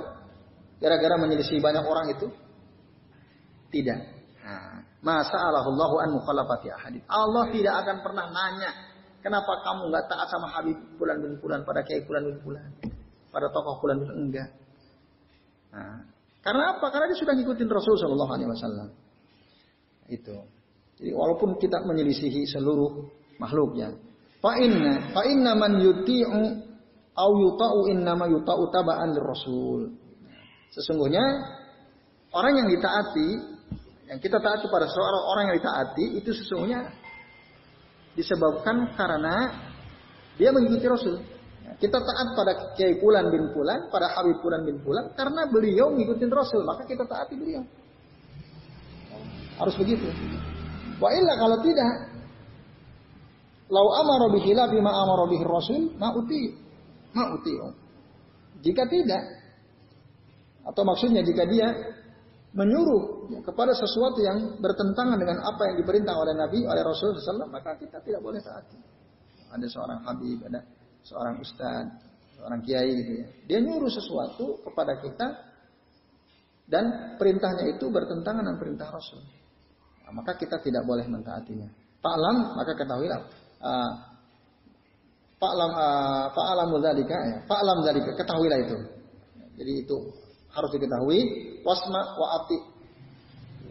[SPEAKER 1] gara-gara menyelisih banyak orang itu? Tidak. Nah, Masa Allahullahu an mukhalafati ahadin. Allah tidak akan pernah nanya, kenapa kamu nggak taat sama Habib bulan bin bulan pada kiai bulan bin bulan, pada tokoh bulan bin enggak. Nah, karena apa? Karena dia sudah ngikutin Rasul Shallallahu Alaihi Wasallam. Itu. Jadi walaupun kita menyelisihi seluruh makhluknya, fa inna fa inna man yuti'u au yuta'u innama yuta'u taba'an Rasul. Sesungguhnya orang yang ditaati yang kita taat kepada seorang orang yang ditaati itu sesungguhnya disebabkan karena dia mengikuti Rasul. Kita taat pada Kiai Pulan bin Pulan, pada Habib Pulan bin Pulan karena beliau mengikuti Rasul, maka kita taati beliau. Harus begitu. Wa kalau tidak, lau amara bihi la bima amara bihi Rasul, ma uti, ma uti. Jika tidak, atau maksudnya jika dia menyuruh kepada sesuatu yang bertentangan dengan apa yang diperintah oleh Nabi, oleh Rasul SAW, maka kita tidak boleh taati. Ada seorang habib, ada seorang ustadz, seorang kiai gitu ya. Dia nyuruh sesuatu kepada kita dan perintahnya itu bertentangan dengan perintah Rasul. Nah, maka kita tidak boleh mentaatinya. Fa'lam maka ketahuilah. Uh, Fa'lam uh, fa'lam dzalika ya. Fa'lam dzalika ketahuilah itu. Jadi itu harus diketahui wasma wa ati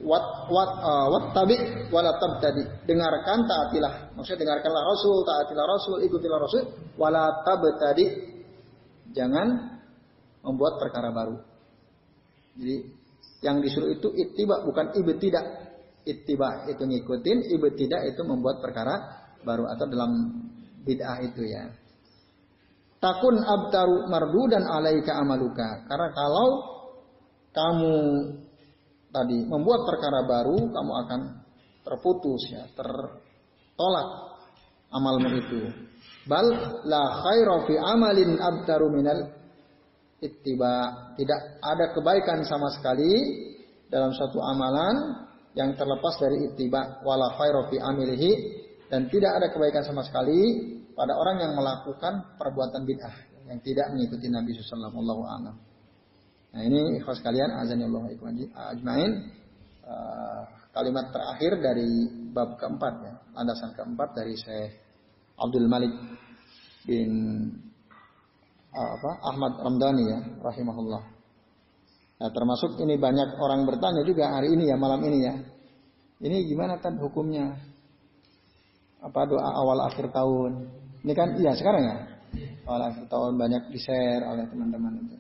[SPEAKER 1] wat wat uh, wat tabi wala tabtadi dengarkan taatilah maksudnya dengarkanlah rasul taatilah rasul ikutilah rasul wala tabtadi jangan membuat perkara baru jadi yang disuruh itu ittiba bukan ibtidak ittiba itu ngikutin ibtidak itu membuat perkara baru atau dalam bid'ah itu ya takun abtaru mardu dan alaika amaluka karena kalau kamu tadi membuat perkara baru, kamu akan terputus ya, tertolak amalmu itu. Bal la khaira fi amalin abtaru minal ittiba. Tidak ada kebaikan sama sekali dalam satu amalan yang terlepas dari ittiba wala khaira fi amilihi dan tidak ada kebaikan sama sekali pada orang yang melakukan perbuatan bid'ah yang tidak mengikuti Nabi sallallahu alaihi. Nah ini ikhwas kalian Allah ajmain uh, kalimat terakhir dari bab keempat ya landasan keempat dari Syekh Abdul Malik bin uh, apa Ahmad Ramdhani ya rahimahullah. Nah, termasuk ini banyak orang bertanya juga hari ini ya malam ini ya. Ini gimana kan hukumnya? Apa doa awal akhir tahun? Ini kan iya sekarang ya. Awal akhir tahun banyak di share oleh teman-teman itu.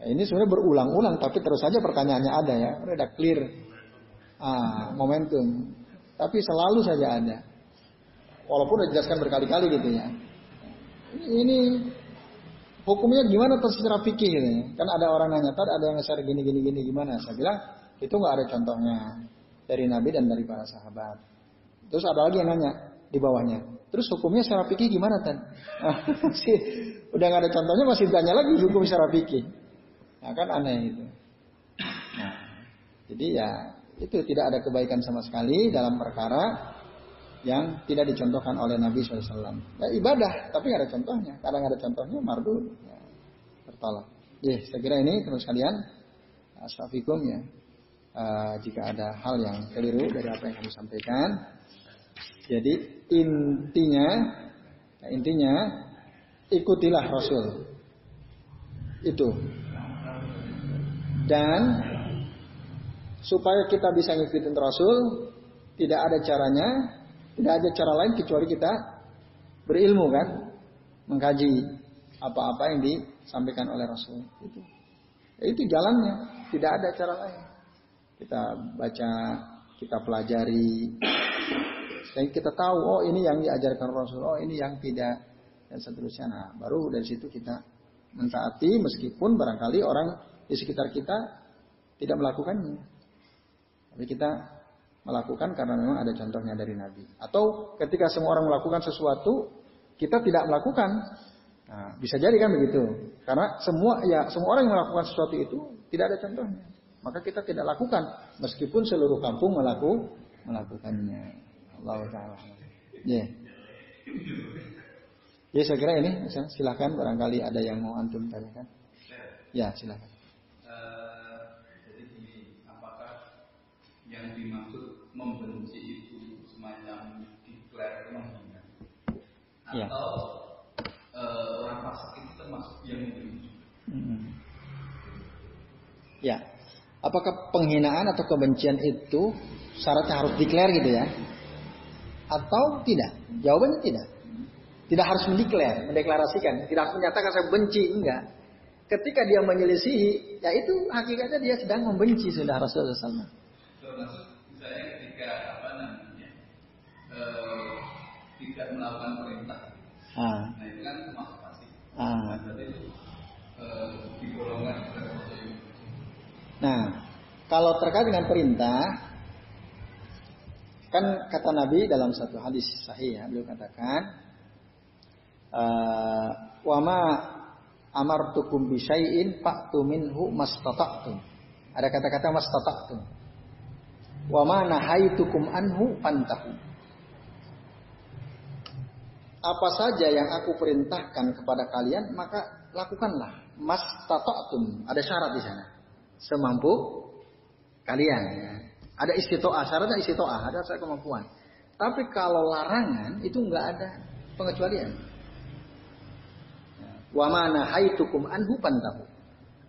[SPEAKER 1] Nah, ini sebenarnya berulang-ulang, tapi terus saja pertanyaannya ada ya, udah clear. Ah, momentum. Tapi selalu saja ada. Walaupun dijelaskan berkali-kali gitu ya. Ini hukumnya gimana tuh secara fikih. Kan ada orang nanya, tadi ada yang share gini gini gini gimana? Saya bilang itu nggak ada contohnya dari Nabi dan dari para sahabat. Terus ada lagi yang nanya di bawahnya. Terus hukumnya secara fikih gimana tan? [laughs] udah nggak ada contohnya masih tanya lagi hukum secara fikih. Nah kan aneh itu. Nah, jadi ya itu tidak ada kebaikan sama sekali dalam perkara yang tidak dicontohkan oleh Nabi SAW. Ya, ibadah, tapi nggak ada contohnya. Kadang ada contohnya, mardu, ya, tertolak. Ya, saya kira ini terus kalian, asyafikum ya. Uh, jika ada hal yang keliru dari apa yang kami sampaikan. Jadi intinya, ya, intinya ikutilah Rasul. Itu dan supaya kita bisa ngikutin Rasul, tidak ada caranya, tidak ada cara lain kecuali kita berilmu kan, mengkaji apa-apa yang disampaikan oleh Rasul. Itu, itu jalannya, tidak ada cara lain. Kita baca, kita pelajari, sehingga kita tahu, oh ini yang diajarkan Rasul, oh ini yang tidak, dan seterusnya. Nah, baru dari situ kita mentaati meskipun barangkali orang di sekitar kita tidak melakukannya. Tapi kita melakukan karena memang ada contohnya dari Nabi. Atau ketika semua orang melakukan sesuatu, kita tidak melakukan. Nah, bisa jadi kan begitu. Karena semua ya semua orang yang melakukan sesuatu itu tidak ada contohnya. Maka kita tidak lakukan meskipun seluruh kampung melaku, melakukannya. Allah taala. Ya. Ya saya kira ini silahkan barangkali ada yang mau antum tanyakan. Ya silahkan.
[SPEAKER 2] yang dimaksud membenci itu semacam declare menghina ya. atau uh, orang fasik itu termasuk yang membenci. Hmm.
[SPEAKER 1] Ya, apakah penghinaan atau kebencian itu syaratnya harus declare gitu ya? Atau tidak? Jawabannya tidak. Tidak harus mendeklar, mendeklarasikan, tidak harus menyatakan saya benci, enggak. Ketika dia menyelisihi, ya itu hakikatnya dia sedang membenci sudah Rasulullah SAW
[SPEAKER 2] termasuk misalnya ketika apa namanya uh, tidak melakukan perintah ah. nah itu kan termasuk pasti ah. nah, berarti itu digolongkan
[SPEAKER 1] nah kalau terkait dengan perintah kan kata Nabi dalam satu hadis sahih ya beliau katakan uh, wama amartukum bisyai'in fa'tu minhu mastata'tum. Ada kata-kata mastata'tum. Wa ma nahaitukum anhu fantahu. Apa saja yang aku perintahkan kepada kalian maka lakukanlah. Mastata'tum. Ada syarat di sana. Semampu kalian. Ya. Ada istitoah, syaratnya istitoah, ada saya kemampuan. Tapi kalau larangan itu enggak ada pengecualian. Wa mana haitukum anhu pantahu.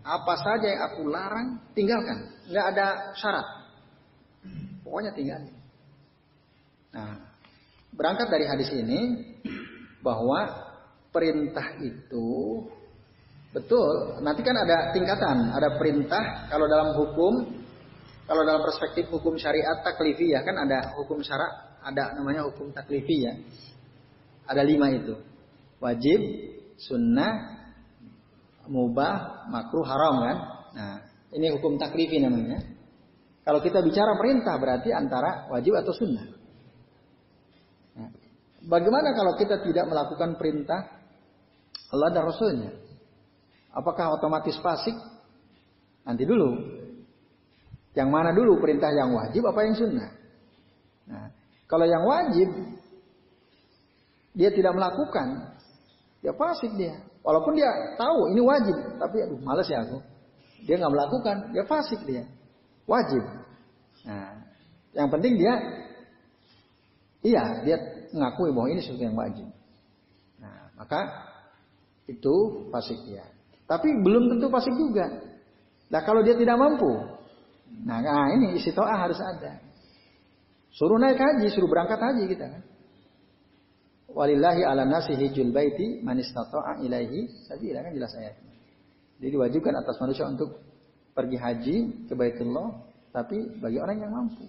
[SPEAKER 1] Apa saja yang aku larang, tinggalkan. Enggak ada syarat. Pokoknya tinggal. Nah, berangkat dari hadis ini bahwa perintah itu betul. Nanti kan ada tingkatan, ada perintah kalau dalam hukum, kalau dalam perspektif hukum syariat taklifiyah kan ada hukum syarak, ada namanya hukum taklifiyah. Ada lima itu. Wajib, sunnah, mubah, makruh, haram kan. Nah, ini hukum taklifi namanya. Kalau kita bicara perintah berarti antara wajib atau sunnah. Bagaimana kalau kita tidak melakukan perintah Allah dan Rasulnya? Apakah otomatis fasik? Nanti dulu. Yang mana dulu perintah yang wajib apa yang sunnah? Nah, kalau yang wajib dia tidak melakukan, Ya fasik dia. Walaupun dia tahu ini wajib, tapi aduh males ya aku. Dia nggak melakukan, dia fasik dia. Wajib. Nah, yang penting dia iya, dia mengakui bahwa ini sesuatu yang wajib. Nah, maka itu fasik dia. Tapi belum tentu fasik juga. Nah, kalau dia tidak mampu, nah, nah ini isi toa harus ada. Suruh naik haji, suruh berangkat haji kita kan. Walillahi ala nasi hijul baiti man istata'a ilaihi sabila kan jelas ayat. Jadi diwajibkan atas manusia untuk pergi haji ke Baitullah tapi bagi orang yang mampu.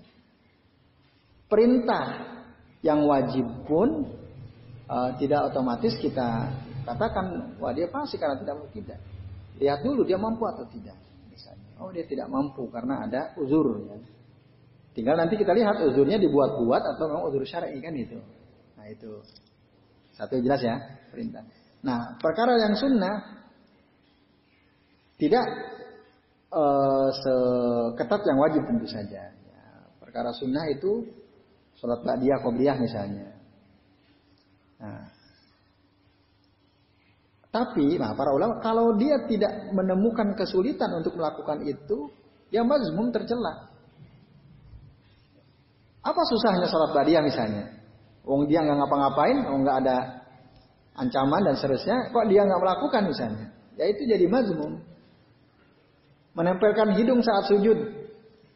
[SPEAKER 1] Perintah yang wajib pun uh, tidak otomatis kita katakan wah dia pasti karena tidak mau tidak. Lihat dulu dia mampu atau tidak. Misalnya, oh dia tidak mampu karena ada uzur ya. Tinggal nanti kita lihat uzurnya dibuat-buat atau memang uzur syar'i kan itu. Nah itu. Satu jelas ya perintah. Nah perkara yang sunnah tidak uh, seketat yang wajib tentu saja. Ya, perkara sunnah itu sholat ba'diyah qobliyah misalnya. Nah, tapi nah para ulama kalau dia tidak menemukan kesulitan untuk melakukan itu, dia mazmum tercela. Apa susahnya sholat ba'diyah misalnya? Wong dia nggak ngapa-ngapain, wong nggak ada ancaman dan seterusnya, kok dia nggak melakukan misalnya? Ya itu jadi mazmum. Menempelkan hidung saat sujud,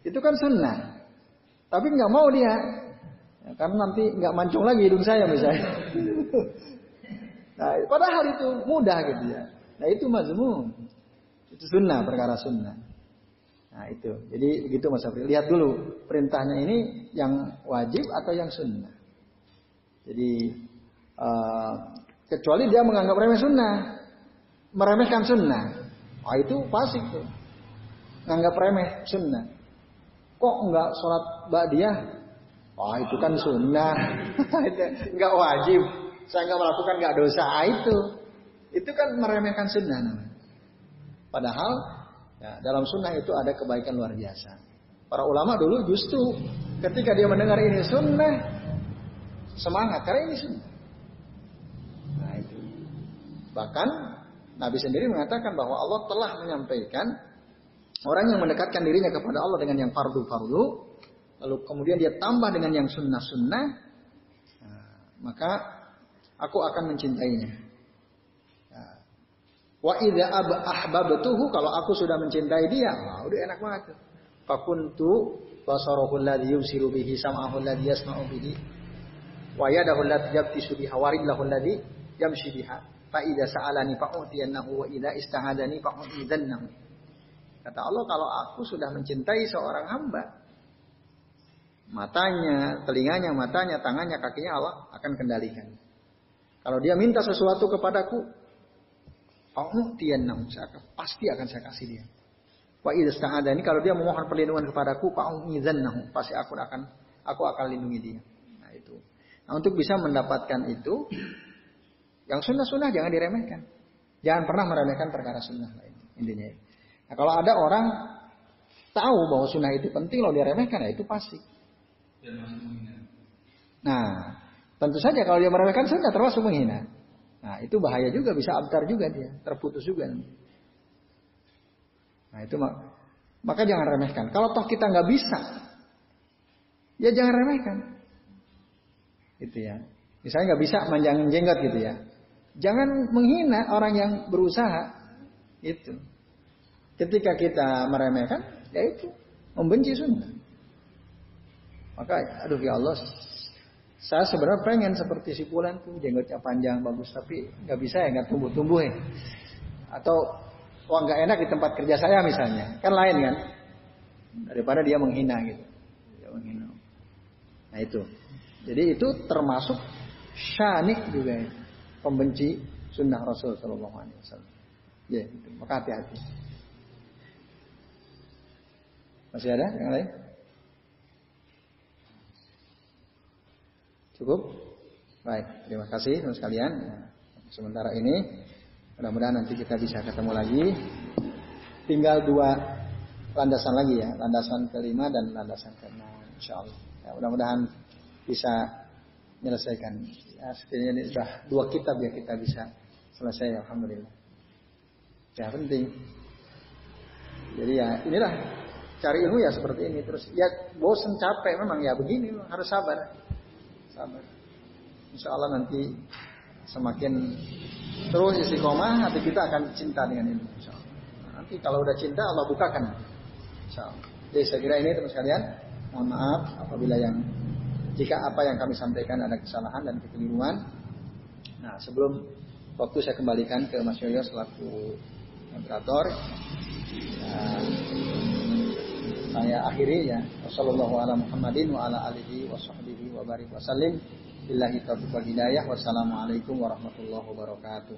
[SPEAKER 1] itu kan sunnah. Tapi nggak mau dia, ya, karena nanti nggak mancung lagi hidung saya misalnya. nah, padahal itu mudah gitu ya. Nah itu mazmum. Itu sunnah, perkara sunnah. Nah itu. Jadi begitu Mas Afri. Lihat dulu perintahnya ini yang wajib atau yang sunnah. Jadi uh, kecuali dia menganggap remeh sunnah, meremehkan sunnah, oh itu fasik tuh, menganggap remeh sunnah. Kok enggak sholat dia? Oh itu kan sunnah, [laughs] enggak wajib. Saya enggak melakukan enggak dosa ah, itu. Itu kan meremehkan sunnah. Padahal ya, dalam sunnah itu ada kebaikan luar biasa. Para ulama dulu justru ketika dia mendengar ini sunnah, semangat karena ini sunnah. Nah itu. Bahkan Nabi sendiri mengatakan bahwa Allah telah menyampaikan orang yang mendekatkan dirinya kepada Allah dengan yang fardu-fardu, lalu kemudian dia tambah dengan yang sunnah-sunnah, nah, maka aku akan mencintainya. Nah, wa idza ahbabtuhu kalau aku sudah mencintai dia, wah udah enak banget. Fakuntu basarahu alladhi yusiru bihi sam'ahu alladhi yasma'u bihi wa yadahu allati yabtisu biha wa rijlahu allati yamshi biha fa idza sa'alani fa'utiyannahu wa idza istahadani fa'udzidannahu kata Allah kalau aku sudah mencintai seorang hamba matanya telinganya matanya tangannya kakinya Allah akan kendalikan kalau dia minta sesuatu kepadaku fa'utiyannahu pasti akan saya kasih dia wa idza istahadani kalau dia memohon perlindungan kepadaku fa'udzidannahu pasti aku akan aku akan lindungi dia nah itu Nah, untuk bisa mendapatkan itu, yang sunnah-sunnah jangan diremehkan. Jangan pernah meremehkan perkara sunnah lain intinya. Nah, kalau ada orang tahu bahwa sunnah itu penting loh diremehkan, ya itu pasti. Nah, tentu saja kalau dia meremehkan sunnah termasuk menghina. Nah, itu bahaya juga bisa abtar juga dia, terputus juga. Nah, itu mak maka jangan remehkan. Kalau toh kita nggak bisa, ya jangan remehkan. Itu ya. Misalnya nggak bisa manjangin jenggot gitu ya. Jangan menghina orang yang berusaha. Itu. Ketika kita meremehkan, ya itu membenci sunnah. Maka, aduh ya Allah, saya sebenarnya pengen seperti si Pulan tuh jenggotnya panjang bagus, tapi nggak bisa ya nggak tumbuh-tumbuh ya. Atau wah nggak enak di tempat kerja saya misalnya, kan lain kan daripada dia menghina gitu. Dia menghina. Nah itu. Jadi itu termasuk syanik juga ya. Pembenci sunnah Rasul Shallallahu Alaihi Wasallam. Ya, itu. maka hati-hati. Masih ada yang lain? Cukup? Baik, terima kasih teman sekalian. Sementara ini, mudah-mudahan nanti kita bisa ketemu lagi. Tinggal dua landasan lagi ya, landasan kelima dan landasan keenam, insya Allah. Ya, mudah-mudahan bisa menyelesaikan. Ya, setidaknya ini sudah dua kitab ya kita bisa selesai, alhamdulillah. Ya penting. Jadi ya inilah cari ilmu ya seperti ini terus ya bosen capek memang ya begini harus sabar sabar. Insya Allah nanti semakin terus istiqomah hati kita akan cinta dengan ilmu insya Allah nanti kalau udah cinta Allah bukakan. Insya Allah jadi saya kira ini teman sekalian mohon maaf apabila yang jika apa yang kami sampaikan ada kesalahan dan kekeliruan. Nah sebelum waktu saya kembalikan ke Mas Yoyo selaku moderator nah, saya akhiri ya. Wassalamualaikum warahmatullahi wabarakatuh.